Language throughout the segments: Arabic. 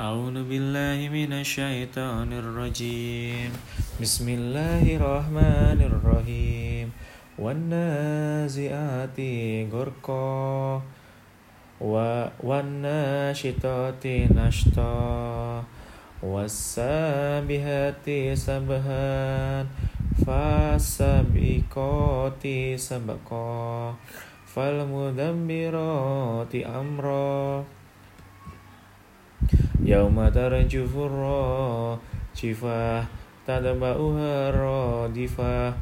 أعوذ بالله من الشيطان الرجيم. بسم الله الرحمن الرحيم. والنازعات غرقا والناشطات نشطا والسابحات سبها فالسابقات سبقا فالمدبرات أمرا يوم ترجف الراجفة تتبعها الرادفة.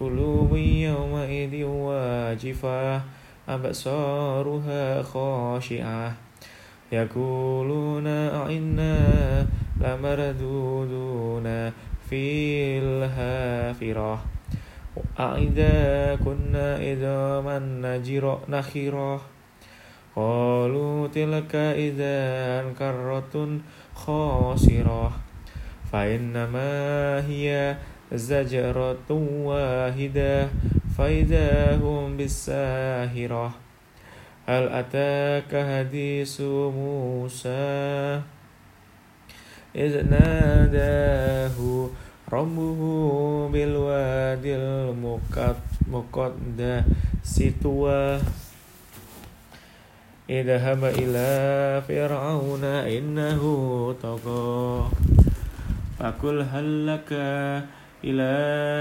قلوب يومئذ واجفة أبصارها خاشعة. يقولون أئنا لمردودون في الهافرة. أئذا كنا إذا من نجر نخرة. قالوا تلك إذا كرة خاسرة فإنما هي زجرة واحدة فإذا هم بالساهرة هل أتاك حديث موسى إذ ناداه ربه بالوادي المقدس طوى اذهب إلى فرعون إنه طغى. فقل هل لك إلى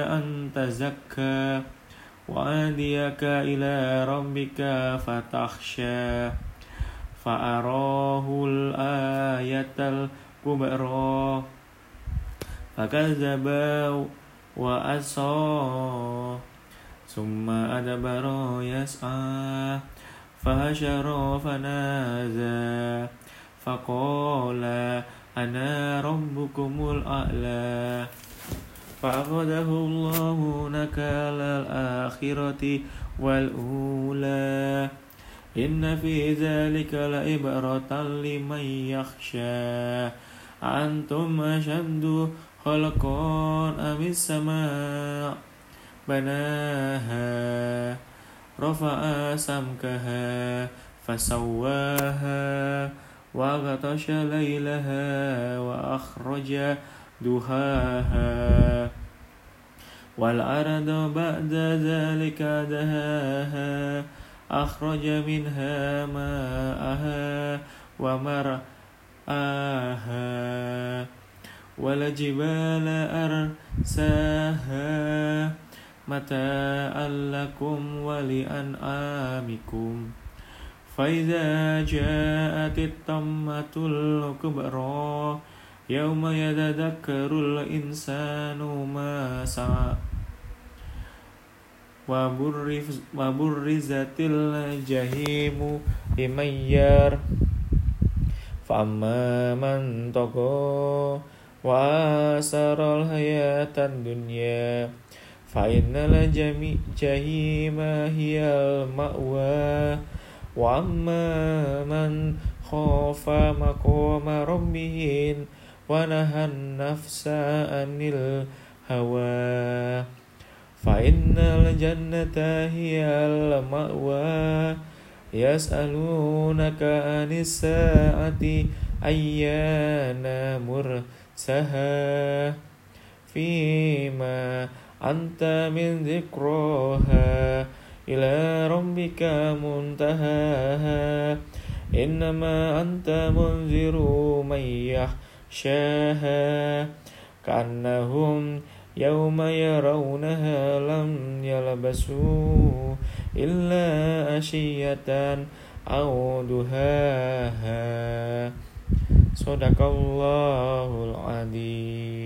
أن تزكى؟ وأهديك إلى ربك فتخشى. فأراه الآية الكبرى. فكذب وأسى ثم أدبر يسعى. فهشر فنادى فقال أنا ربكم الأعلى. فأخذه الله نكال الآخرة والأولى. إن في ذلك لعبرة لمن يخشى. أنتم أشد خلقا أم السماء؟ بناها. رفع سمكها فسواها وغطش ليلها وأخرج دهاها. والأرض بعد ذلك دهاها أخرج منها ماءها ومرآها. والجبال أرساها. متاعا لكم ولأنعامكم فإذا جاءت الطمة الكبرى يوم يتذكر الإنسان ما سعى وبرزت الجحيم لمن ير فأما من طغى وآثر الحياة الدنيا فإن الجحيم هي المأوى وأما من خاف مقام ربه ونهى النفس عن الهوى فإن الجنة هي المأوى يسألونك عن الساعة أيان مرسها فيما أنت من ذكرها إلى ربك منتهاها. إنما أنت منذر من يخشاها. كأنهم يوم يرونها لم يلبسوا إلا أشية أو دهاها. صدق الله العظيم.